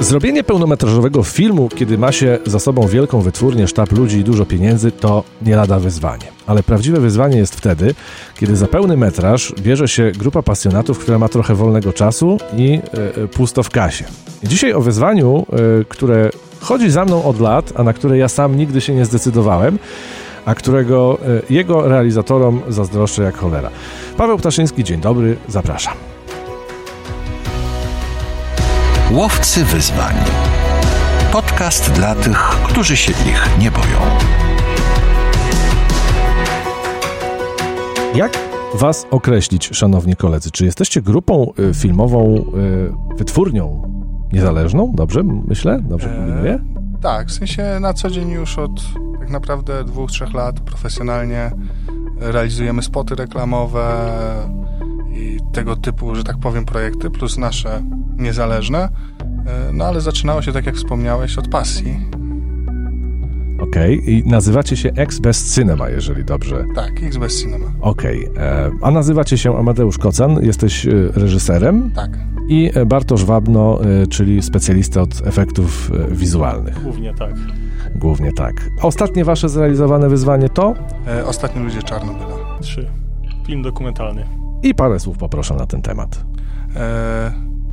Zrobienie pełnometrażowego filmu, kiedy ma się za sobą wielką wytwórnię, sztab ludzi i dużo pieniędzy, to nie lada wyzwanie. Ale prawdziwe wyzwanie jest wtedy, kiedy za pełny metraż bierze się grupa pasjonatów, która ma trochę wolnego czasu i y, pusto w kasie. Dzisiaj o wyzwaniu, y, które chodzi za mną od lat, a na które ja sam nigdy się nie zdecydowałem, a którego y, jego realizatorom zazdroszczę jak cholera. Paweł Ptaszyński, dzień dobry, zapraszam. Łowcy wyzwań. Podcast dla tych, którzy się ich nie boją. Jak Was określić, szanowni koledzy? Czy jesteście grupą y, filmową, y, wytwórnią niezależną? Dobrze myślę? Dobrze kombinuję? E, tak, w sensie na co dzień już od tak naprawdę dwóch, trzech lat profesjonalnie realizujemy spoty reklamowe i tego typu, że tak powiem, projekty, plus nasze niezależne. E, no ale zaczynało się, tak jak wspomniałeś, od pasji. Okej, okay. i nazywacie się Ex Best Cinema, jeżeli dobrze. Tak, Ex Best Cinema. Okej, okay. E, a nazywacie się Amadeusz Kocan, jesteś e, reżyserem. Tak. I Bartosz Wabno, czyli specjalista od efektów wizualnych. Głównie tak. Głównie tak. A ostatnie wasze zrealizowane wyzwanie to? E, Ostatni ludzie Czarnobyla. Trzy. Film dokumentalny. I parę słów poproszę na ten temat. E,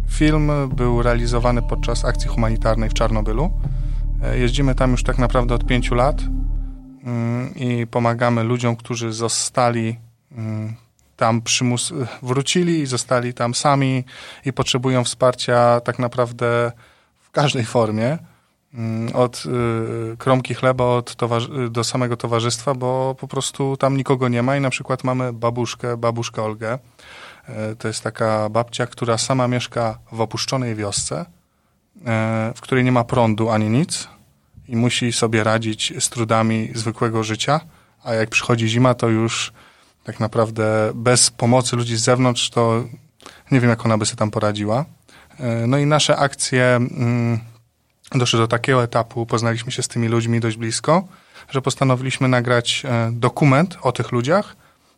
Film był realizowany podczas akcji humanitarnej w Czarnobylu. E, jeździmy tam już tak naprawdę od pięciu lat mm, i pomagamy ludziom, którzy zostali mm, tam przymus, wrócili zostali tam sami i potrzebują wsparcia tak naprawdę w każdej formie. Mm, od y, kromki chleba od do samego towarzystwa, bo po prostu tam nikogo nie ma i na przykład mamy babuszkę, babuszkę Olgę, E, to jest taka babcia, która sama mieszka w opuszczonej wiosce, e, w której nie ma prądu ani nic i musi sobie radzić z trudami zwykłego życia, a jak przychodzi zima, to już tak naprawdę bez pomocy ludzi z zewnątrz, to nie wiem, jak ona by sobie tam poradziła. E, no i nasze akcje doszły do takiego etapu, poznaliśmy się z tymi ludźmi dość blisko, że postanowiliśmy nagrać dokument o tych ludziach,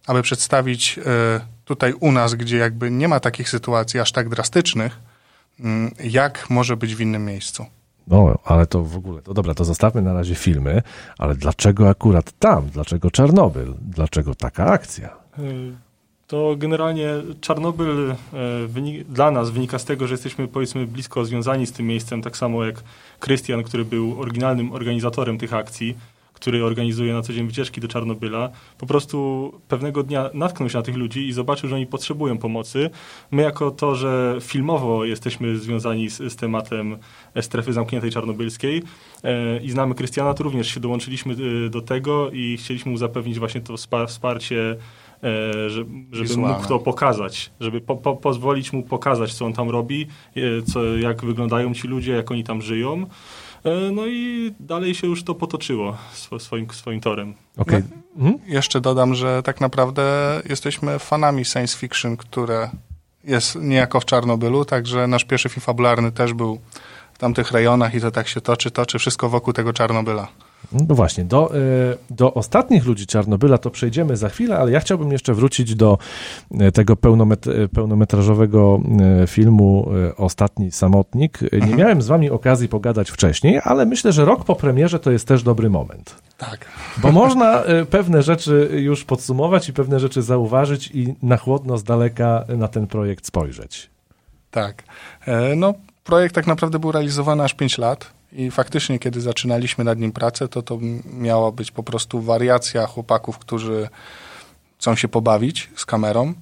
aby przedstawić tutaj u nas, gdzie jakby nie ma takich sytuacji aż tak drastycznych, mm, jak może być w innym miejscu. No, ale to w ogóle, to dobra, to zostawmy na razie filmy, ale dlaczego akurat tam? Dlaczego Czarnobyl? Dlaczego taka akcja? To generalnie Czarnobyl y, dla nas wynika z tego, że jesteśmy powiedzmy blisko związani z tym miejscem, tak samo jak Krystian, który był oryginalnym organizatorem tych akcji który organizuje na co dzień wycieczki do Czarnobyla, po prostu pewnego dnia natknął się na tych ludzi i zobaczył, że oni potrzebują pomocy. My jako to, że filmowo jesteśmy związani z, z tematem strefy zamkniętej czarnobylskiej e, i znamy Krystiana, to również się dołączyliśmy e, do tego i chcieliśmy mu zapewnić właśnie to wsparcie e, żeby Wizualne. mógł to pokazać, żeby po, po, pozwolić mu pokazać, co on tam robi, e, co, jak wyglądają ci ludzie, jak oni tam żyją. E, no i dalej się już to potoczyło swoim, swoim torem. Okay. No, mhm. Jeszcze dodam, że tak naprawdę jesteśmy fanami science fiction, które jest niejako w Czarnobylu, także nasz pierwszy film fabularny też był w tamtych rejonach i to tak się toczy, toczy wszystko wokół tego Czarnobyla. No właśnie, do, y, do ostatnich ludzi Czarnobyla to przejdziemy za chwilę, ale ja chciałbym jeszcze wrócić do y, tego pełnomet pełnometrażowego y, filmu Ostatni Samotnik. Nie mhm. miałem z wami okazji pogadać wcześniej, ale myślę, że rok po premierze to jest też dobry moment. Tak. Bo można pewne rzeczy już podsumować i pewne rzeczy zauważyć i na chłodno z daleka na ten projekt spojrzeć. Tak. E, no, projekt tak naprawdę był realizowany aż 5 lat. I faktycznie, kiedy zaczynaliśmy nad nim pracę, to to miała być po prostu wariacja chłopaków, którzy chcą się pobawić z kamerą.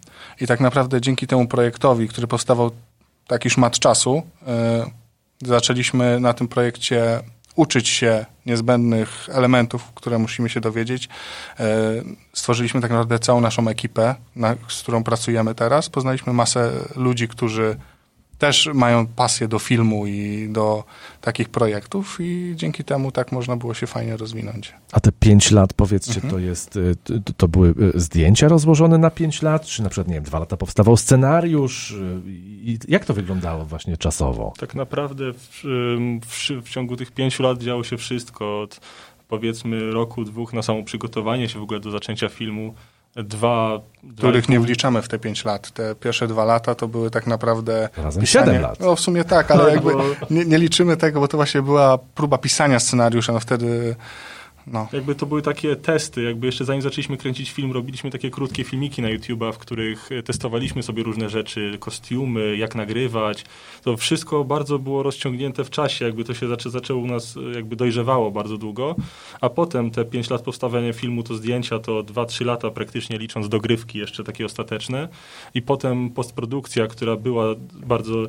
I tak naprawdę dzięki temu projektowi, który powstawał taki szmat czasu, yy, zaczęliśmy na tym projekcie uczyć się niezbędnych elementów, które musimy się dowiedzieć. Yy, stworzyliśmy tak naprawdę całą naszą ekipę, na, z którą pracujemy teraz. Poznaliśmy masę ludzi, którzy też mają pasję do filmu i do takich projektów i dzięki temu tak można było się fajnie rozwinąć. A te pięć lat, powiedzcie, mhm. to jest, y, to były y, zdjęcia rozłożone na pięć lat, czy na przykład, nie wiem, dwa lata powstawał scenariusz? Y, I jak to wyglądało właśnie czasowo? Tak naprawdę w, w, w ciągu tych pięciu lat działo się wszystko, od powiedzmy roku, dwóch na samo przygotowanie się w ogóle do zaczęcia filmu, dwa... Których nie wliczamy w te pięć lat. Te pierwsze dwa lata to były tak naprawdę... Razem pisanie, 7 lat. No w sumie tak, ale jakby nie, nie liczymy tego, bo to właśnie była próba pisania scenariusza, no wtedy no. Jakby to były takie testy, jakby jeszcze zanim zaczęliśmy kręcić film, robiliśmy takie krótkie filmiki na YouTube'a, w których e, testowaliśmy sobie różne rzeczy, kostiumy, jak nagrywać. To wszystko bardzo było rozciągnięte w czasie, jakby to się zaczę, zaczęło u nas, e, jakby dojrzewało bardzo długo, a potem te 5 lat powstawania filmu, to zdjęcia, to 2-3 lata praktycznie licząc dogrywki jeszcze takie ostateczne i potem postprodukcja, która była bardzo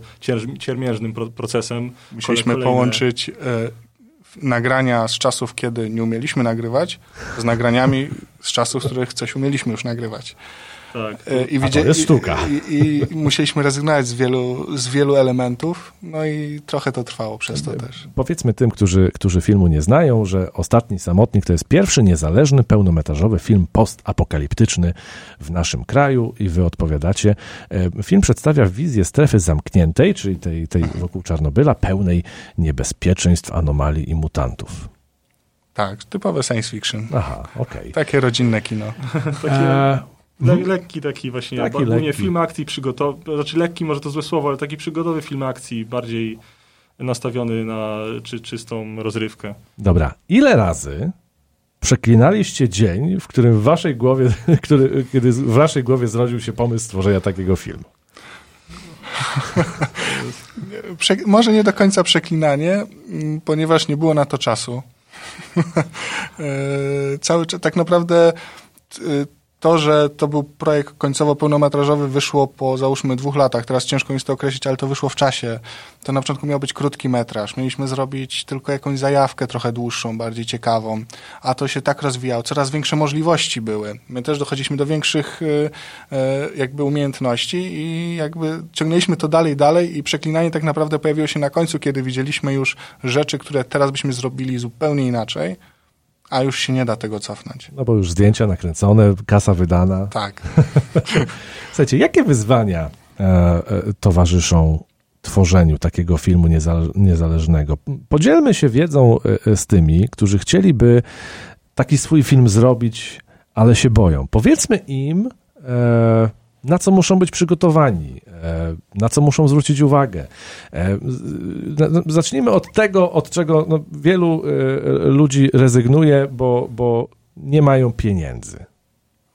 ciermiężnym procesem. Musieliśmy kolejne... połączyć e, nagrania z czasów, kiedy nie umieliśmy nagrywać, z nagraniami z czasów, w których coś umieliśmy już nagrywać. Tak. E, I, widzia- to jest sztuka. I, i, I, musieliśmy rezygnować z wielu, z wielu elementów, no i trochę to trwało przez to też. Powiedzmy tym, którzy, którzy filmu nie znają, że Ostatni Samotnik to jest pierwszy niezależny, pełnometrażowy film postapokaliptyczny w naszym kraju i wy odpowiadacie. E, film przedstawia wizję strefy zamkniętej, czyli tej, tej wokół Czarnobyla, pełnej niebezpieczeństw, anomalii i mutantów. Tak, typowe science fiction. Aha, okej. Okay. Takie rodzinne kino. Takie... E, Le, mhm. lekki taki właśnie, taki ogólnie film akcji przygotowy, znaczy lekki może to złe słowo, ale taki przygodowy film akcji, bardziej nastawiony na czy, czystą rozrywkę. Dobra, ile razy przeklinaliście dzień, w którym w waszej głowie, który, kiedy w waszej głowie zrodził się pomysł stworzenia takiego filmu? Prze może nie do końca przeklinanie, ponieważ nie było na to czasu. E, cały tak naprawdę to, że to był projekt końcowo pełnometrażowy wyszło po załóżmy dwóch latach, teraz ciężko mi to określić, ale to wyszło w czasie. To na początku miał być krótki metraż. Mieliśmy zrobić tylko jakąś zajawkę trochę dłuższą, bardziej ciekawą, a to się tak rozwijało. Coraz większe możliwości były. My też dochodziliśmy do większych y, y, jakby umiejętności i jakby ciągnęliśmy to dalej, dalej i przeklinanie tak naprawdę pojawiło się na końcu, kiedy widzieliśmy już rzeczy, które teraz byśmy zrobili zupełnie inaczej a już się nie da tego cofnąć. No bo już zdjęcia nakręcone, kasa wydana. Tak. Słuchajcie, jakie wyzwania e, e, towarzyszą tworzeniu takiego filmu niezale niezależnego? Podzielmy się wiedzą e, z tymi, którzy chcieliby taki swój film zrobić, ale się boją. Powiedzmy im, e, na co muszą być przygotowani, e, na co muszą zwrócić uwagę. E, zacznijmy od tego, od czego no, wielu e, ludzi rezygnuje, bo, bo nie mają pieniędzy.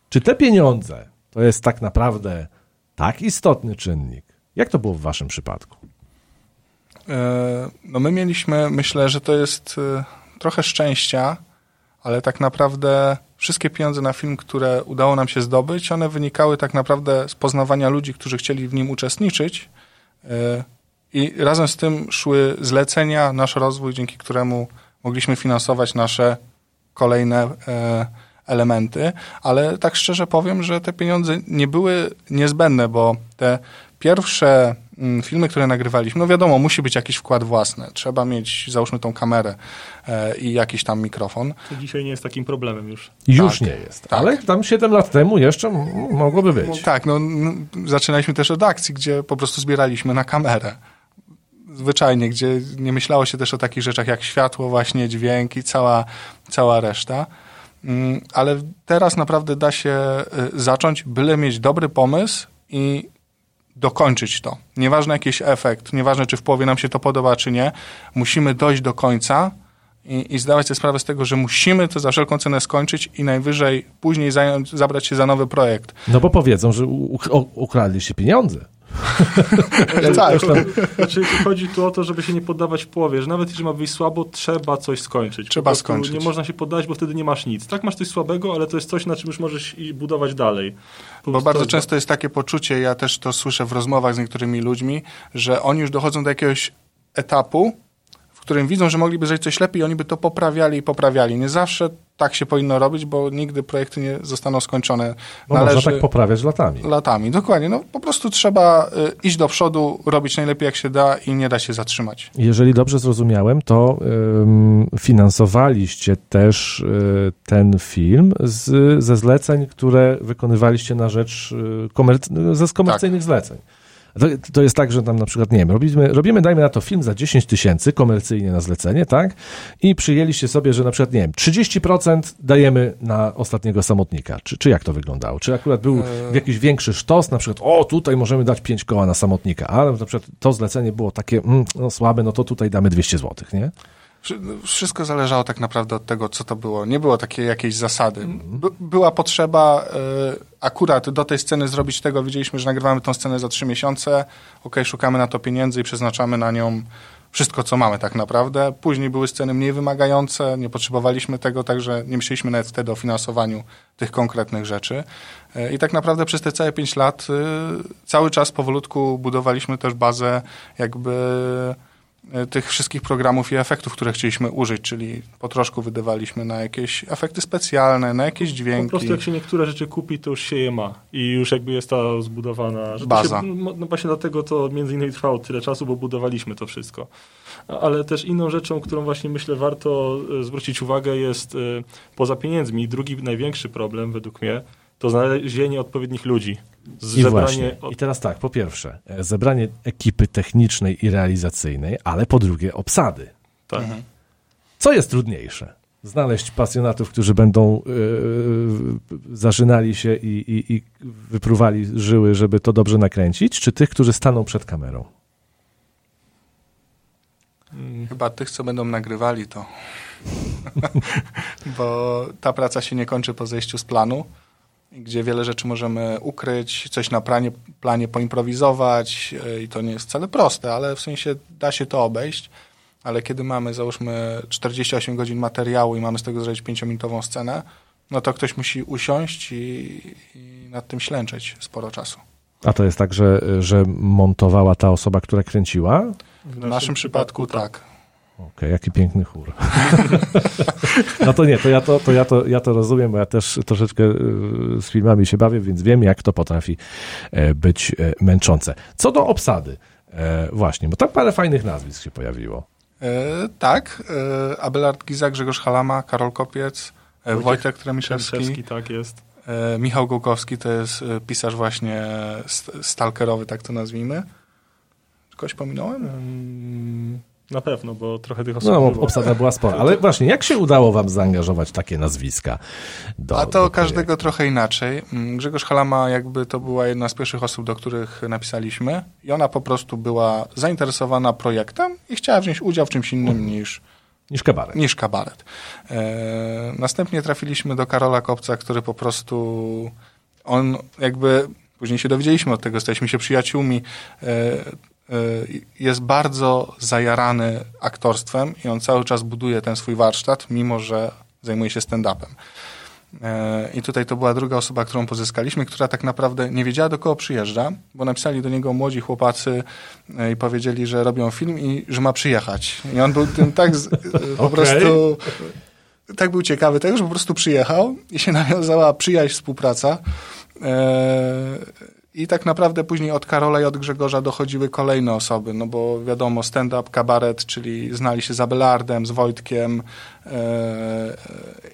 Czy te pieniądze to jest tak naprawdę tak istotny czynnik? Jak to było w waszym przypadku? No my mieliśmy, myślę, że to jest trochę szczęścia, ale tak naprawdę wszystkie pieniądze na film, które udało nam się zdobyć, one wynikały tak naprawdę z poznawania ludzi, którzy chcieli w nim uczestniczyć. E, I razem z tym szły zlecenia, nasz rozwój, dzięki któremu mogliśmy finansować nasze kolejne e, elementy, ale tak szczerze powiem, że te pieniądze nie były niezbędne, bo te pierwsze filmy, które nagrywaliśmy, no wiadomo, musi być jakiś wkład własny. Trzeba mieć, załóżmy, tą kamerę e, i jakiś tam mikrofon. To dzisiaj nie jest takim problemem już. Już tak, nie jest, tak. ale tam 7 lat temu jeszcze mogłoby być. No, tak, no, no, zaczynaliśmy też od akcji, gdzie po prostu zbieraliśmy na kamerę. Zwyczajnie, gdzie nie myślało się też o takich rzeczach jak światło, właśnie dźwięk i cała, cała reszta. Mm, ale teraz naprawdę da się y, zacząć, byle mieć dobry pomysł i dokończyć to. Nieważne jakiś efekt, nieważne czy w połowie nam się to podoba, czy nie, musimy dojść do końca i, i zdawać sobie sprawę z tego, że musimy to za wszelką cenę skończyć i najwyżej później zająć, zabrać się za nowy projekt. No bo powiedzą, że ukradliście pieniądze. tak. Znaczy, chodzi tu o to, żeby się nie poddawać w połowie, że nawet jeżeli ma wyjść słabo, trzeba coś skończyć. Trzeba skończyć. Nie można się poddać, bo wtedy nie masz nic. Tak, masz coś słabego, ale to jest coś, na czym już możesz budować dalej. Po bo bardzo często jest takie poczucie, ja też to słyszę w rozmowach z niektórymi ludźmi, że oni już dochodzą do jakiegoś etapu, w którym widzą, że mogliby zrobić coś lepiej, oni by to poprawiali i poprawiali. Nie zawsze tak się powinno robić, bo nigdy projekty nie zostaną skończone. Bo Należy... można tak poprawiać latami. Latami, dokładnie. No, po prostu trzeba y, iść do przodu, robić najlepiej jak się da i nie da się zatrzymać. Jeżeli dobrze zrozumiałem, to finansowaliście też y, ten film z, ze zleceń, które wykonywaliście na rzecz y, komerc- ze z komercyjnych tak. zleceń. To, to jest tak, że tam na przykład, nie wiem, robimy, robimy, dajmy na to film za 10 tysięcy komercyjnie na zlecenie, tak? I przyjęliście sobie, że na przykład, nie wiem, 30% dajemy na ostatniego samotnika. Czy, czy jak to wyglądało? Czy akurat był E. jakiś większy sztos, na przykład, o, tutaj możemy dać 5 koła na samotnika, ale na przykład to zlecenie było takie, mm, no słabe, no to tutaj damy 200 zł, nie? Wszy- Wszystko zależało tak naprawdę od tego, co to było. Nie było takiej jakiejś zasady. By, była potrzeba y, akurat do tej sceny zrobić tego. Widzieliśmy, że nagrywamy tą scenę za trzy miesiące. Okej, szukamy na to pieniędzy i przeznaczamy na nią wszystko, co mamy tak naprawdę. Później były sceny mniej wymagające, nie potrzebowaliśmy tego, także nie myśleliśmy nawet wtedy o finansowaniu tych konkretnych rzeczy. Y, I tak naprawdę przez te całe pięć lat y, cały czas powolutku budowaliśmy też bazę jakby e, tych wszystkich programów i efektów, które chcieliśmy użyć, czyli po troszku wydawaliśmy na jakieś efekty specjalne, na jakieś Po dźwięki. prostu jak się niektóre rzeczy kupi, to już się je ma i już jakby jest ta zbudowana że Baza. Się, no właśnie dlatego to między innymi trwało tyle czasu, bo budowaliśmy to wszystko. Ale też inną rzeczą, którą właśnie myślę warto e, zwrócić uwagę jest e, poza pieniędzmi. Drugi największy problem według mnie to znalezienie odpowiednich ludzi. I właśnie. I teraz tak, po pierwsze, e, zebranie ekipy technicznej i realizacyjnej, ale po drugie obsady. Tak. Co jest trudniejsze? Znaleźć pasjonatów, którzy będą yy, zażynali się i, i, i wypruwali żyły, żeby to dobrze nakręcić, czy tych, którzy staną przed kamerą? Mm, Chyba tych, co będą nagrywali to. Bo ta praca się nie kończy po zejściu z planu, gdzie wiele rzeczy możemy ukryć, coś na planie, planie poimprowizować e, i to nie jest wcale proste, ale w sensie da się to obejść. Ale kiedy mamy, załóżmy, 48 godzin materiału i mamy z tego zrobić 5-minutową scenę, no to ktoś musi usiąść i, i nad tym ślęczeć sporo czasu. A to jest tak, że, że montowała ta osoba, która kręciła? W naszym, przypadku tak. Okej, jaki piękny chór. no to nie, to ja to, to, ja to ja to rozumiem, bo ja też troszeczkę y, z filmami się bawię, więc wiem, jak to potrafi e, być e, męczące. Co do obsady, e, właśnie, bo tam parę fajnych nazwisk się pojawiło. E, tak, e, Abelard Giza, Grzegorz Halama, Karol Kopiec, Wojciech Wojtek Tremiszewski, tak jest. e, Michał Gołkowski, to jest e, pisarz właśnie st- stalkerowy, tak to nazwijmy. Kogoś pominąłem? Mm, Na pewno, bo trochę tych osób No, było. obsada była spora, ale właśnie, jak się udało wam zaangażować takie nazwiska? Do, A do to projektu? każdego trochę inaczej. Mm, Grzegorz Halama jakby to była jedna z pierwszych osób, do których napisaliśmy i ona po prostu była zainteresowana projektem i chciała wziąć udział w czymś innym niż Niż kabaret. niż kabaret. E, następnie trafiliśmy do Karola Kopca, który po prostu on jakby, później się dowiedzieliśmy od tego, staliśmy się przyjaciółmi, e, jest bardzo zajarany aktorstwem i on cały czas buduje ten swój warsztat, mimo że zajmuje się stand-upem. E, I tutaj to była druga osoba, którą pozyskaliśmy, która tak naprawdę nie wiedziała, do kogo przyjeżdża, bo napisali do niego młodzi chłopacy e, i powiedzieli, że robią film i że ma przyjechać. I on był tym tak z, po Okej. prostu tak był ciekawy tego, że po prostu przyjechał i się nawiązała przyjaźń, współpraca. E, I tak naprawdę później od Karola i od Grzegorza dochodziły kolejne osoby, no bo wiadomo, stand-up, kabaret, czyli znali się z Abelardem, z Wojtkiem e,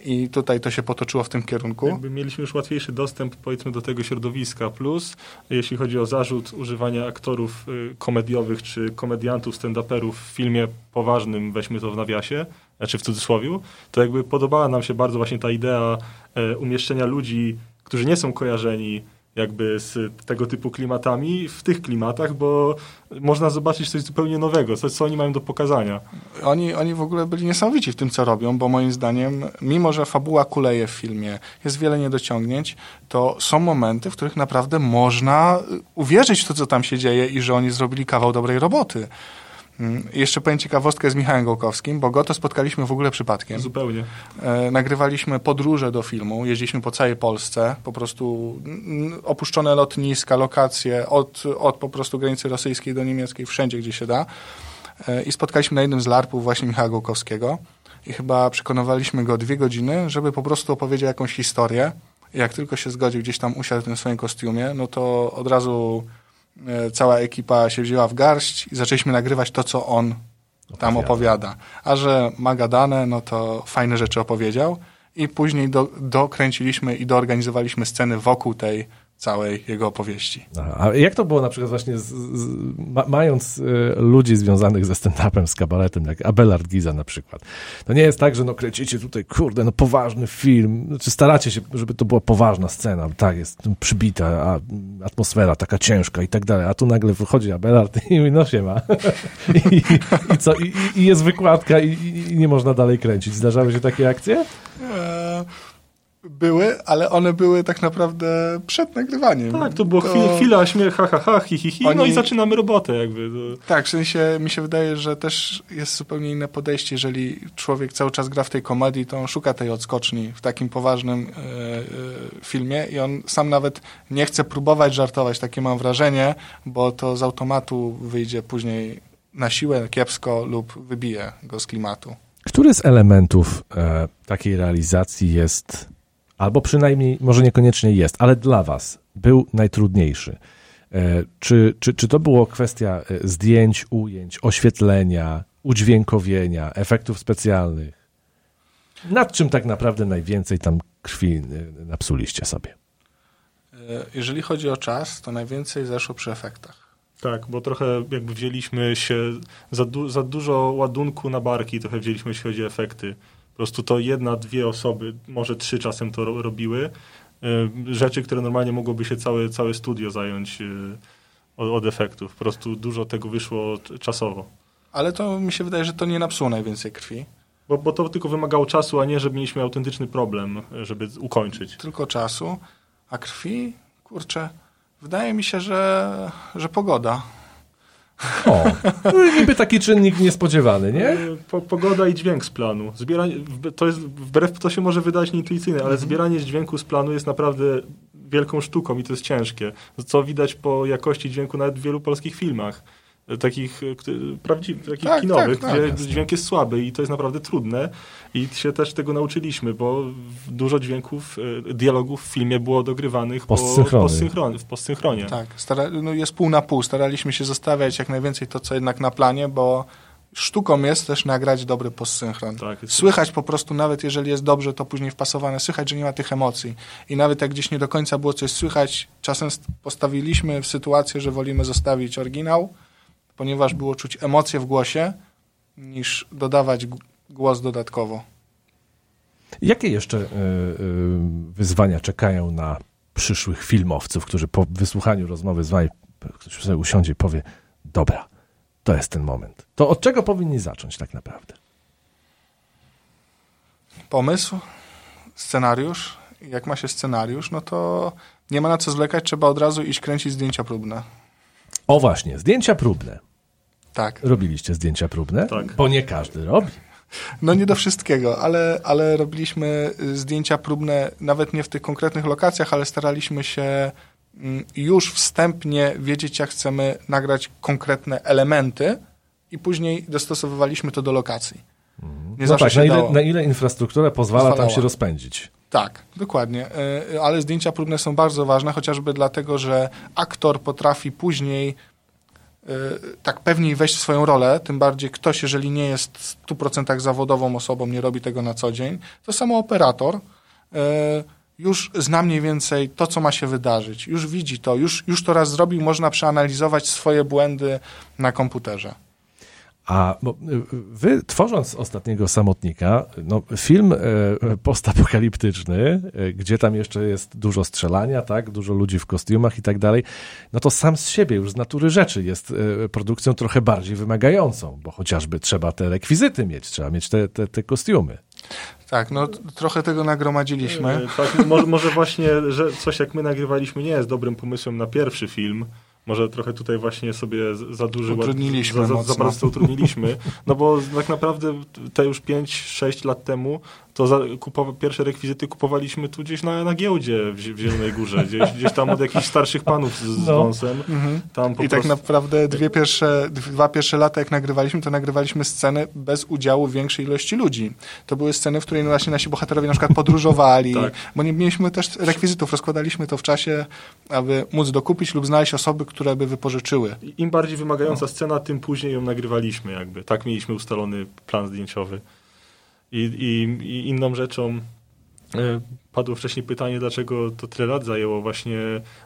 i tutaj to się potoczyło w tym kierunku. Jakby mieliśmy już łatwiejszy dostęp powiedzmy do tego środowiska. Plus, jeśli chodzi o zarzut używania aktorów y, komediowych czy komediantów, stand-uperów w filmie poważnym, weźmy to w nawiasie, znaczy w cudzysłowiu, to jakby podobała nam się bardzo właśnie ta idea e, umieszczenia ludzi, którzy nie są kojarzeni jakby z tego typu klimatami w tych klimatach, bo można zobaczyć coś zupełnie nowego, coś, co oni mają do pokazania. Oni, oni w ogóle byli niesamowici w tym, co robią, bo moim zdaniem, mimo że fabuła kuleje w filmie, jest wiele niedociągnięć, to są momenty, w których naprawdę można y, uwierzyć w to, co tam się dzieje i że oni zrobili kawał dobrej roboty. Mm, Jeszcze powiem ciekawostkę z Michałem Gołkowskim, bo go to spotkaliśmy w ogóle przypadkiem. Zupełnie. E, nagrywaliśmy podróże do filmu, jeździliśmy po całej Polsce, po prostu mm, opuszczone lotniska, lokacje, od, od po prostu granicy rosyjskiej do niemieckiej, wszędzie gdzie się da. E, I spotkaliśmy na jednym z larpów właśnie Michała Gołkowskiego i chyba przekonywaliśmy go dwie godziny, żeby po prostu opowiedział jakąś historię. Jak tylko się zgodził, gdzieś tam usiadł w tym swoim kostiumie, no to od razu cała ekipa się wzięła w garść i zaczęliśmy nagrywać to, co on tam opowiada. A że ma gadane, no to fajne rzeczy opowiedział. I później do, dokręciliśmy i doorganizowaliśmy sceny wokół tej całej jego opowieści. A jak to było na przykład właśnie z, z, ma, mając y, ludzi związanych ze stand-upem, z kabaretem, jak Abelard Giza na przykład. To nie jest tak, że no kręcicie tutaj, kurde, no poważny film, znaczy staracie się, żeby to była poważna scena, tak, jest przybita, a atmosfera taka ciężka i tak dalej, a tu nagle wychodzi Abelard i mówi, no się ma. I, I, co, i, i jest wykładka i, i, nie można dalej kręcić. Zdarzały się takie akcje? Eee były, ale one były tak naprawdę przed nagrywaniem. Tak, to było to... chwila śmiech, ha, ha, ha, hi, hi, hi, Oni... no i zaczynamy robotę jakby. Tak, w sensie mi się wydaje, że też jest zupełnie inne podejście, jeżeli człowiek cały czas gra w tej komedii, to on szuka tej odskoczni w takim poważnym e, e, filmie i on sam nawet nie chce próbować żartować, takie mam wrażenie, bo to z automatu wyjdzie później na siłę kiepsko lub wybije go z klimatu. Który z elementów e, takiej realizacji jest albo przynajmniej może niekoniecznie jest, ale dla Was był najtrudniejszy? E, czy, czy, czy to było kwestia e, zdjęć, ujęć, oświetlenia, udźwiękowienia, efektów specjalnych? Nad czym tak naprawdę najwięcej tam krwi e, napsuliście sobie? Jeżeli chodzi o czas, to najwięcej zeszło przy efektach. Tak, bo trochę jakby wzięliśmy się za, du za dużo ładunku na barki, trochę wzięliśmy, jeśli chodzi o efekty. Po prostu to jedna, dwie osoby, może trzy czasem to ro robiły. Y, rzeczy, które normalnie mogłoby się całe, całe studio zająć y, od, od efektów. Po prostu dużo tego wyszło czasowo. Ale to mi się wydaje, że to nie napsuło najwięcej krwi. Bo, bo to tylko wymagało czasu, a nie, żeby mieliśmy autentyczny problem, żeby ukończyć. Tylko czasu, a krwi, kurczę, wydaje mi się, że, że pogoda. O, no niby taki czynnik niespodziewany, nie? Po, pogoda i dźwięk z planu. Zbieranie, to jest, wbrew to się może wydać nieintuicyjne, ale mhm. zbieranie dźwięku z planu jest naprawdę wielką sztuką i to jest ciężkie. Co widać po jakości dźwięku nawet w wielu polskich filmach takich e, prawdziwych, takich tak, kinowych, tak, gdzie tak, dźwięk jest słaby i to jest naprawdę trudne i się też tego nauczyliśmy, bo dużo dźwięków, e, dialogów w filmie było dogrywanych po, w postsynchronie. Tak, stara, no jest pół na pół. Staraliśmy się zostawiać jak najwięcej to, co jednak na planie, bo sztuką jest też nagrać dobry postsynchron. Tak, słychać po prostu, nawet jeżeli jest dobrze, to później wpasowane, słychać, że nie ma tych emocji. I nawet jak gdzieś nie do końca było coś słychać, czasem postawiliśmy w sytuację, że wolimy zostawić oryginał, ponieważ było czuć emocje w głosie, niż dodawać głos dodatkowo. Jakie jeszcze y, y, wyzwania czekają na przyszłych filmowców, którzy po wysłuchaniu rozmowy z wami, ktoś sobie usiądzie i powie, dobra, to jest ten moment. To od czego powinni zacząć tak naprawdę? Pomysł, scenariusz. Jak ma się scenariusz, no to nie ma na co zwlekać, trzeba od razu iść kręcić zdjęcia próbne. O właśnie, zdjęcia próbne. Tak. Robiliście zdjęcia próbne? Tak. Bo nie każdy robi. No nie do wszystkiego, ale, ale robiliśmy zdjęcia próbne nawet nie w tych konkretnych lokacjach, ale staraliśmy się mm, już wstępnie wiedzieć, jak chcemy nagrać konkretne elementy i później dostosowywaliśmy to do lokacji. Mhm. Nie no tak, na ile, na ile infrastruktura pozwala Pozwalała. tam się rozpędzić. Tak, dokładnie. E, ale zdjęcia próbne są bardzo ważne, chociażby dlatego, że aktor potrafi później Y, tak pewniej wejść w swoją rolę, tym bardziej ktoś, jeżeli nie jest w 100% zawodową osobą, nie robi tego na co dzień, to samo operator y, już zna mniej więcej to, co ma się wydarzyć, już widzi to, już, już to raz zrobił, można przeanalizować swoje błędy na komputerze. A y, wy, tworząc ostatniego samotnika, no, film e, postapokaliptyczny, e, gdzie tam jeszcze jest dużo strzelania, tak, dużo ludzi w kostiumach i tak dalej, no to sam z siebie, już z natury rzeczy jest e, produkcją trochę bardziej wymagającą, bo chociażby trzeba te rekwizyty mieć, trzeba mieć te, te, te kostiumy. Tak, no trochę tego nagromadziliśmy. Tak, może, może właśnie, że coś jak my nagrywaliśmy nie jest dobrym pomysłem na pierwszy film, może trochę tutaj właśnie sobie za duży utrudniliśmy za, za, za bardzo utrudniliśmy, no bo tak naprawdę te już 5-6 lat temu to za, kupowa, pierwsze rekwizyty kupowaliśmy tu gdzieś na, na giełdzie w, w Zielonej Górze, gdzieś, gdzieś tam od jakichś starszych panów z, z no. wąsem. Mhm. Tam I tak prostu... tak naprawdę dwie pierwsze, dwa pierwsze lata jak nagrywaliśmy, to nagrywaliśmy sceny bez udziału większej ilości ludzi. To były sceny, w której właśnie nasi bohaterowie na przykład podróżowali, tak. bo nie mieliśmy też rekwizytów, rozkładaliśmy to w czasie, aby móc dokupić lub znaleźć osoby, które by wypożyczyły. Im bardziej wymagająca no. scena, tym później ją nagrywaliśmy jakby. Tak mieliśmy ustalony plan zdjęciowy. I, i, i inną rzeczą E, padło wcześniej pytanie, dlaczego to tyle lat zajęło właśnie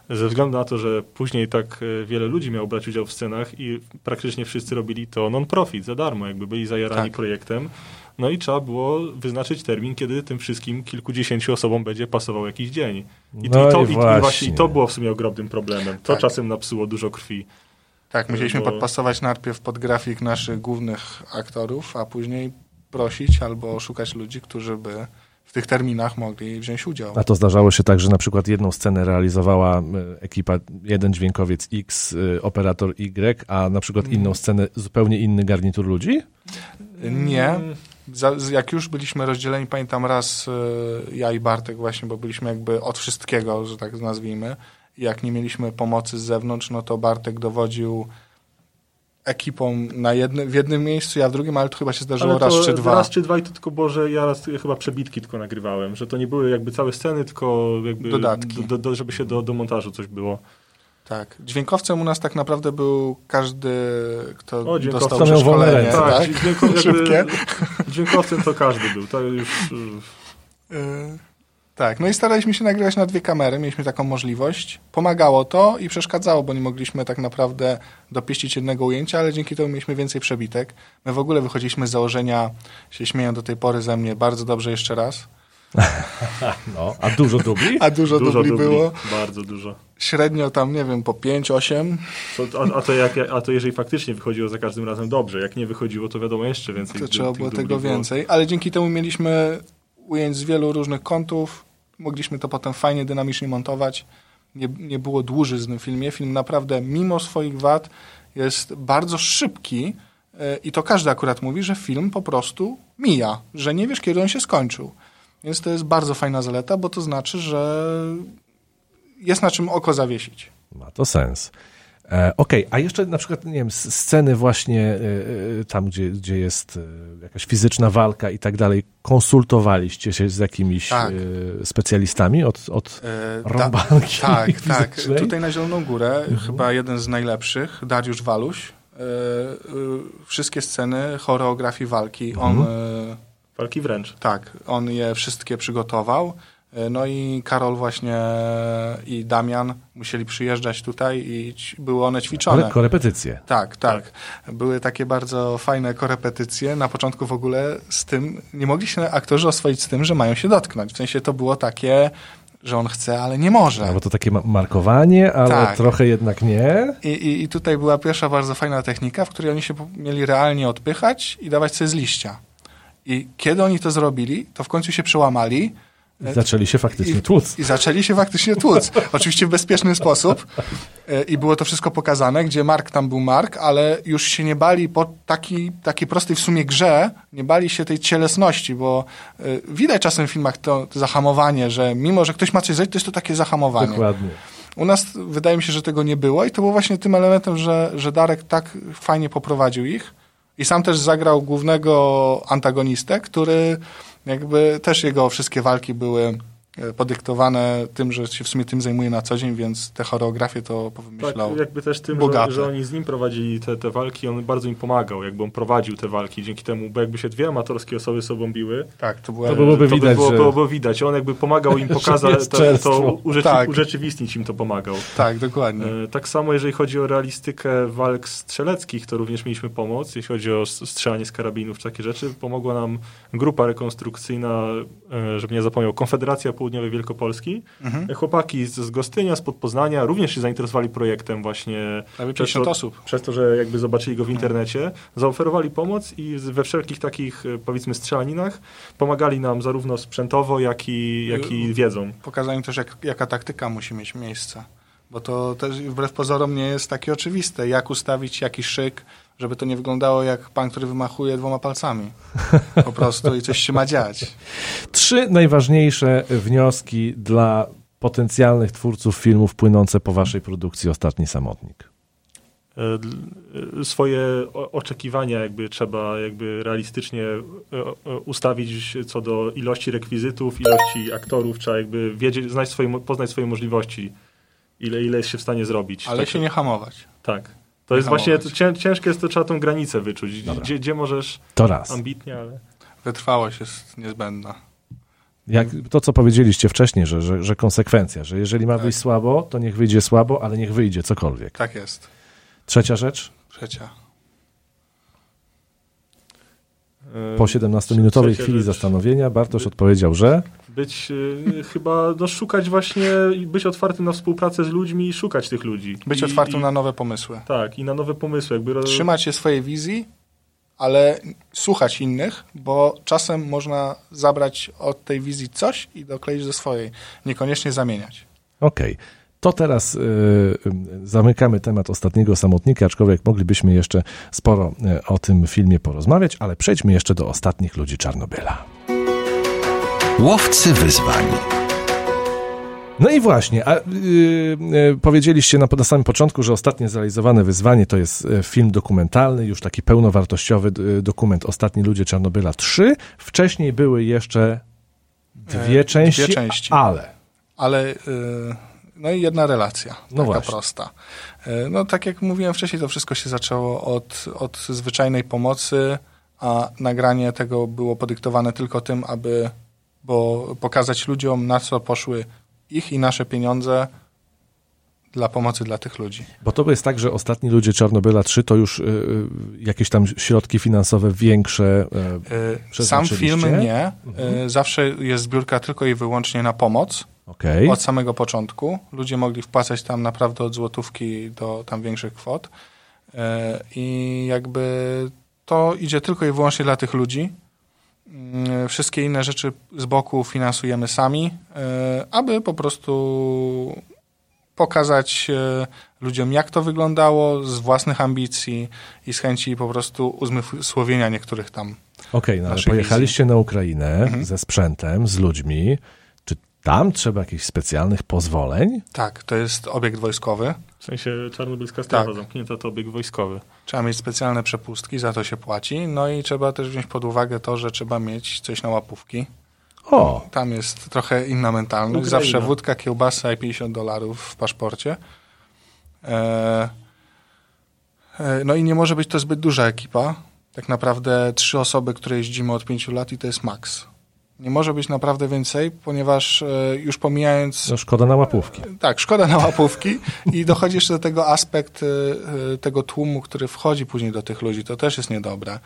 ze względu na to, że później tak e, wiele ludzi miało brać udział w scenach i praktycznie wszyscy robili to non-profit, za darmo, jakby byli zajarani Tak. projektem. No i trzeba było wyznaczyć termin, kiedy tym wszystkim kilkudziesięciu osobom będzie pasował jakiś dzień. I, No i, to, i i, i właśnie. właśnie to było w sumie ogromnym problemem. To Tak. czasem napsuło dużo krwi. Tak, musieliśmy Bo- podpasować najpierw pod grafik naszych głównych aktorów, a później prosić albo szukać ludzi, którzy by w tych terminach mogli wziąć udział. A to zdarzało się tak, że na przykład jedną scenę realizowała e, ekipa, jeden dźwiękowiec X, e, operator Y, a na przykład Mm. inną scenę zupełnie inny garnitur ludzi? Nie. Jak już byliśmy rozdzieleni, pamiętam raz y, ja i Bartek właśnie, bo byliśmy jakby od wszystkiego, że tak nazwijmy. Jak nie mieliśmy pomocy z zewnątrz, no to Bartek dowodził ekipą na jednym, w jednym miejscu, ja w drugim, ale to chyba się zdarzyło raz czy dwa. Raz czy dwa i to tylko było, że ja raz chyba przebitki tylko nagrywałem, że to nie były jakby całe sceny, tylko jakby Dodatki. Do, do, żeby się do, do montażu coś było. Tak. Dźwiękowcem u nas tak naprawdę był każdy, kto O, dostał przeszkolenie. Tak, Tak, dźwięko, jakby, dźwiękowcem to każdy był. To już Y, Tak, no i staraliśmy się nagrywać na dwie kamery, mieliśmy taką możliwość. Pomagało to i przeszkadzało, bo nie mogliśmy tak naprawdę dopieścić jednego ujęcia, ale dzięki temu mieliśmy więcej przebitek. My w ogóle wychodziliśmy z założenia, się śmieją do tej pory ze mnie, bardzo dobrze jeszcze raz. No, a dużo dubli? A dużo, dużo dubli było. Bardzo dużo. Średnio tam, nie wiem, po 5, 8. To, a, a, to jak, a to jeżeli faktycznie wychodziło za każdym razem dobrze, jak nie wychodziło, to wiadomo jeszcze więcej. To trzeba było dubli tego więcej. Ale dzięki temu mieliśmy ujęć z wielu różnych kątów. Mogliśmy to potem fajnie, dynamicznie montować. Nie, nie było dłużyzny w filmie. Film naprawdę, mimo swoich wad, jest bardzo szybki. e, I to każdy akurat mówi, że film po prostu mija, że nie wiesz, kiedy on się skończył. Więc to jest bardzo fajna zaleta, bo to znaczy, że jest na czym oko zawiesić. Ma to sens. E, Okej, a jeszcze na przykład, nie wiem, sceny właśnie e, e, tam, gdzie, gdzie jest jakaś fizyczna walka i tak dalej, konsultowaliście się z jakimiś Tak. specjalistami od, od E, da- rąbanki Tak, tak. fizycznej? Tutaj na Zieloną Górę chyba jeden z najlepszych, Dariusz Waluś. E, e, wszystkie sceny choreografii walki. On, e, Walki wręcz. tak, on je wszystkie przygotował. E, No i Karol właśnie i Damian musieli przyjeżdżać tutaj i były one ćwiczone. Ale korepetycje. Tak, tak. Były takie bardzo fajne korepetycje. Na początku w ogóle z tym, nie mogli się aktorzy oswoić z tym, że mają się dotknąć. W sensie to było takie, że on chce, ale nie może. No bo to takie ma- markowanie, ale Tak. trochę jednak nie. I, i, I tutaj była pierwsza bardzo fajna technika, w której oni się mieli realnie odpychać i dawać sobie z liścia. I kiedy oni to zrobili, to w końcu się przełamali I zaczęli się faktycznie i, tłuc. i zaczęli się faktycznie tłuc. Oczywiście w bezpieczny sposób. E, I było to wszystko pokazane, gdzie Mark tam był Mark, ale już się nie bali po taki, takiej prostej w sumie grze, nie bali się tej cielesności, bo e, widać czasem w filmach to, to zahamowanie, że mimo, że ktoś ma coś zrobić, to jest to takie zahamowanie. Dokładnie. U nas wydaje mi się, że tego nie było i to było właśnie tym elementem, że, że Darek tak fajnie poprowadził ich i sam też zagrał głównego antagonistę, który jakby też jego wszystkie walki były podyktowane tym, że się w sumie tym zajmuje na co dzień, więc te choreografie to Tak, powymyślał. jakby też tym, że, że oni z nim prowadzili te, te walki, on bardzo im pomagał, jakby on prowadził te walki dzięki temu, bo jakby się dwie amatorskie osoby sobą biły, Tak, to była... To byłoby to widać, by było, że- byłoby widać. On jakby pomagał im pokazać, to, to urzeczy, Tak. urzeczywistnić im to pomagał. Tak, dokładnie. E, Tak samo jeżeli chodzi o realistykę walk strzeleckich, to również mieliśmy pomoc. Jeśli chodzi o strzelanie z karabinów takie rzeczy, pomogła nam grupa rekonstrukcyjna, e, żebym nie zapomniał, Konfederacja Południowej Wielkopolski. Mhm. Chłopaki z, z Gostynia, z Podpoznania również się zainteresowali projektem właśnie Prawie przez 50 to, osób. przez to, że jakby zobaczyli go w internecie, zaoferowali pomoc i we wszelkich takich e, powiedzmy strzelaninach pomagali nam zarówno sprzętowo, jak i, jak i wiedzą. Pokazałem też, jak, jaka taktyka musi mieć miejsce. Bo to też wbrew pozorom nie jest takie oczywiste. Jak ustawić jaki szyk, żeby to nie wyglądało jak pan, który wymachuje dwoma palcami. Po prostu i coś się ma dziać. Trzy najważniejsze wnioski dla potencjalnych twórców filmów płynące po waszej produkcji Ostatni Samotnik. e, e, swoje oczekiwania jakby trzeba jakby realistycznie e, ustawić co do ilości rekwizytów, ilości aktorów, trzeba jakby wiedzieć, znać swoje, poznać swoje możliwości, ile, ile jest się w stanie zrobić. Ale tak, się nie hamować. tak. To jest hamować. właśnie, cię, ciężkie jest to, trzeba tą granicę wyczuć, gdzie, gdzie możesz To raz. ambitnie, ale... Wytrwałość jest niezbędna. Jak to, co powiedzieliście wcześniej, że, że, że konsekwencja, że jeżeli ma Tak. wyjść słabo, to niech wyjdzie słabo, ale niech wyjdzie cokolwiek. Tak jest. Trzecia rzecz, Trzecia. E, po 17-minutowej trzecia chwili rzecz. zastanowienia Bartosz odpowiedział, że Być e, chyba, no szukać właśnie, być otwartym na współpracę z ludźmi i szukać tych ludzi. Być I, otwartym i, na nowe pomysły. Tak, i na nowe pomysły. Jakby Trzymać się swojej wizji, ale słuchać innych, bo czasem można zabrać od tej wizji coś i dokleić do swojej. Niekoniecznie zamieniać. Okej. To teraz y, y, zamykamy temat ostatniego samotnika, aczkolwiek moglibyśmy jeszcze sporo y, o tym filmie porozmawiać, ale przejdźmy jeszcze do ostatnich ludzi Czarnobyla. Łowcy wyzwań. No i właśnie, a, y, y, powiedzieliście na, na samym początku, że ostatnie zrealizowane wyzwanie to jest film dokumentalny, już taki pełnowartościowy dokument Ostatni ludzie Czarnobyla 3. Wcześniej były jeszcze dwie E, części, dwie części. ale Ale y, no i jedna relacja, No taka właśnie. prosta. Y, No tak jak mówiłem wcześniej, to wszystko się zaczęło od, od zwyczajnej pomocy, a nagranie tego było podyktowane tylko tym, aby bo pokazać ludziom, na co poszły ich i nasze pieniądze dla pomocy dla tych ludzi. Bo to jest tak, że ostatni ludzie Czarnobyla 3 to już y, jakieś tam środki finansowe większe. Y, Sam film nie. Y, Zawsze jest zbiórka tylko i wyłącznie na pomoc. Okej. Od samego początku. Ludzie mogli wpłacać tam naprawdę od złotówki do tam większych kwot. E, I jakby to idzie tylko i wyłącznie dla tych ludzi. Mm, Wszystkie inne rzeczy z boku finansujemy sami, e, aby po prostu pokazać e, ludziom, jak to wyglądało z własnych ambicji i z chęci po prostu uzmysłowienia niektórych tam. Okej, no ale pojechaliście na Ukrainę Mhm. ze sprzętem, z ludźmi. Tam trzeba jakichś specjalnych pozwoleń? Tak, to jest obiekt wojskowy. W sensie czarnobylska strefa Tak. zamknięta to obieg wojskowy. Trzeba mieć specjalne przepustki, za to się płaci. No i trzeba też wziąć pod uwagę to, że trzeba mieć coś na łapówki. O, Tam jest trochę inna mentalność. Ukraina. Zawsze wódka, kiełbasa i 50 dolarów w paszporcie. E, e, no i nie może być to zbyt duża ekipa. Tak naprawdę trzy osoby, które jeździmy od pięciu lat i to jest maks. Nie może być naprawdę więcej, ponieważ e, już pomijając no szkoda na łapówki. tak, szkoda na łapówki i dochodzi jeszcze do tego aspekt y, tego tłumu, który wchodzi później do tych ludzi. To też jest niedobre.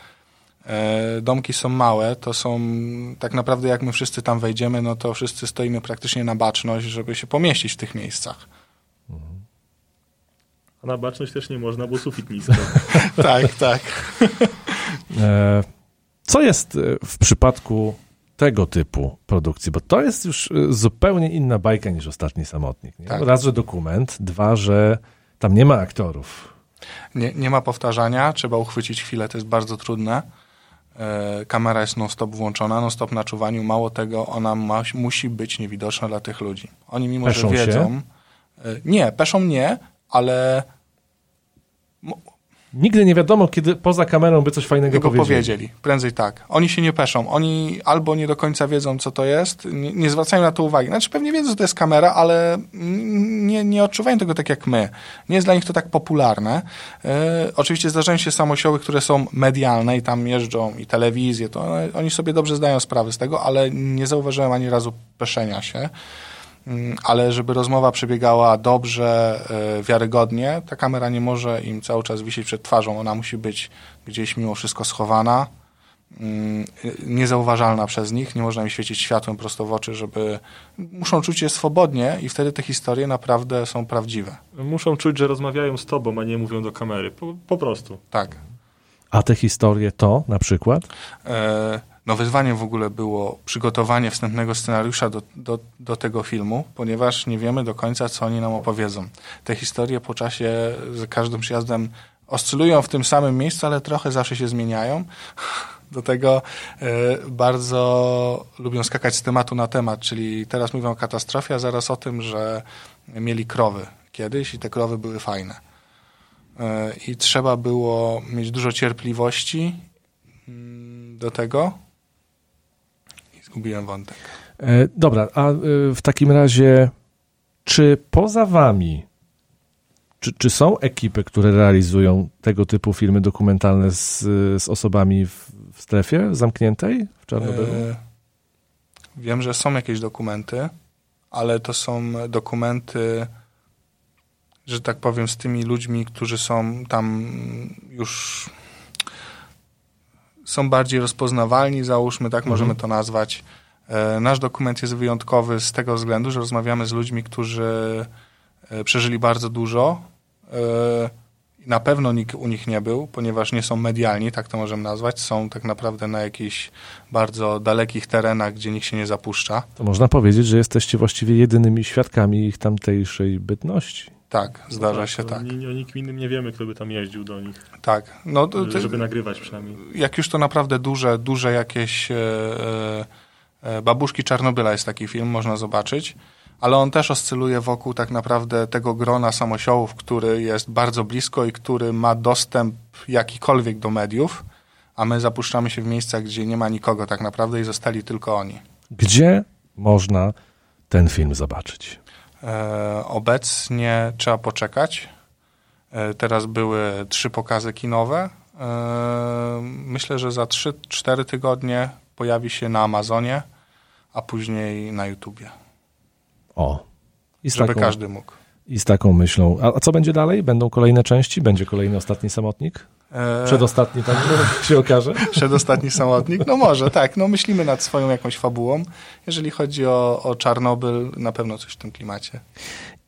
E, Domki są małe, to są tak naprawdę jak my wszyscy tam wejdziemy, no to wszyscy stoimy praktycznie na baczność, żeby się pomieścić w tych miejscach. A na baczność też nie można, bo sufit nisko. tak, tak. E, co jest e, w przypadku tego typu produkcji? Bo to jest już e, zupełnie inna bajka niż Ostatni Samotnik. Nie? Tak. Raz, że dokument, dwa, że tam nie ma aktorów. Nie, nie ma powtarzania, trzeba uchwycić chwilę, to jest bardzo trudne. E, Kamera jest non-stop włączona, non-stop na czuwaniu. Mało tego, ona ma, musi być niewidoczna dla tych ludzi. Oni mimo, Peszą że się? wiedzą... e, Nie, peszą nie, ale Nigdy nie wiadomo, kiedy poza kamerą by coś fajnego Tylko powiedzieli. powiedzieli. Prędzej tak. Oni się nie peszą. Oni albo nie do końca wiedzą, co to jest, nie, nie zwracają na to uwagi. Znaczy pewnie wiedzą, że to jest kamera, ale nie, nie odczuwają tego tak jak my. Nie jest dla nich to tak popularne. E, oczywiście zdarzają się samosioły, które są medialne i tam jeżdżą i telewizje, to oni sobie dobrze zdają sprawę z tego, ale nie zauważyłem ani razu peszenia się. Mm, Ale żeby rozmowa przebiegała dobrze, e, wiarygodnie, ta kamera nie może im cały czas wisieć przed twarzą. Ona musi być gdzieś mimo wszystko schowana, mm, niezauważalna przez nich. Nie można im świecić światłem prosto w oczy, żeby... Muszą czuć się swobodnie i wtedy te historie naprawdę są prawdziwe. Muszą czuć, że rozmawiają z tobą, a nie mówią do kamery. Po, po prostu. Tak. A te historie to na przykład? E, No wyzwaniem w ogóle było przygotowanie wstępnego scenariusza do, do, do tego filmu, ponieważ nie wiemy do końca, co oni nam opowiedzą. Te historie po czasie z każdym przyjazdem oscylują w tym samym miejscu, ale trochę zawsze się zmieniają. Do tego e, bardzo lubią skakać z tematu na temat, czyli teraz mówią o katastrofie, a zaraz o tym, że mieli krowy kiedyś i te krowy były fajne. E, I trzeba było mieć dużo cierpliwości mm, do tego. Zgubiłem wątek. E, dobra, a e, w takim razie, czy poza wami, czy, czy są ekipy, które realizują tego typu filmy dokumentalne z, z osobami w, w strefie zamkniętej w Czarnobylu? E, Wiem, że są jakieś dokumenty, ale to są dokumenty, że tak powiem, z tymi ludźmi, którzy są tam już są bardziej rozpoznawalni, załóżmy, tak możemy to nazwać. E, nasz dokument jest wyjątkowy z tego względu, że rozmawiamy z ludźmi, którzy e, przeżyli bardzo dużo. E, na pewno nikt u nich nie był, ponieważ nie są medialni, tak to możemy nazwać. Są tak naprawdę na jakichś bardzo dalekich terenach, gdzie nikt się nie zapuszcza. To można powiedzieć, że jesteście właściwie jedynymi świadkami ich tamtejszej bytności. Tak, zdarza się to tak. Ni, o nikim innym nie wiemy, kto by tam jeździł do nich, Tak. No, to, to, żeby nagrywać przynajmniej. jak już to naprawdę duże, duże jakieś e, e, Babuszki Czarnobyla jest taki film, można zobaczyć, ale on też oscyluje wokół tak naprawdę tego grona samosiołów, który jest bardzo blisko i który ma dostęp jakikolwiek do mediów, a my zapuszczamy się w miejscach, gdzie nie ma nikogo tak naprawdę i zostali tylko oni. Gdzie można ten film zobaczyć? E, obecnie trzeba poczekać. E, teraz były trzy pokazy kinowe. E, myślę, że za 3-4 tygodnie pojawi się na Amazonie, a później na YouTubie. O. I z Żeby taką, każdy mógł. I z taką myślą. A, a co będzie dalej? Będą kolejne części? Będzie kolejny ostatni samotnik? E, Przedostatni tam się okaże? Przedostatni samotnik? No może, tak. No myślimy nad swoją jakąś fabułą. Jeżeli chodzi o, o Czarnobyl, na pewno coś w tym klimacie.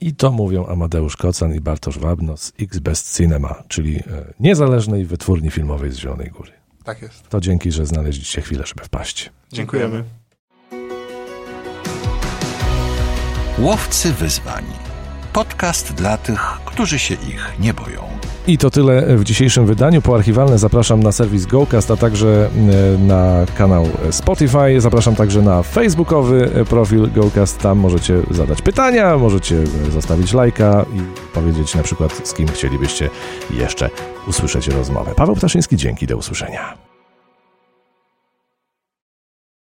I to mówią Amadeusz Kocan i Bartosz Wabno z X-Best Cinema, czyli e, niezależnej wytwórni filmowej z Zielonej Góry. Tak jest. To dzięki, że znaleźliście chwilę, żeby wpaść. Dziękujemy. Łowcy wyzwań. Podcast dla tych, którzy się ich nie boją. I to tyle w dzisiejszym wydaniu. Po archiwalne zapraszam na serwis GoCast, a także e, na kanał Spotify. Zapraszam także na facebookowy e, profil GoCast. Tam możecie zadać pytania, możecie e, zostawić lajka i powiedzieć na przykład z kim chcielibyście jeszcze usłyszeć rozmowę. Paweł Ptaszyński, dzięki, do usłyszenia.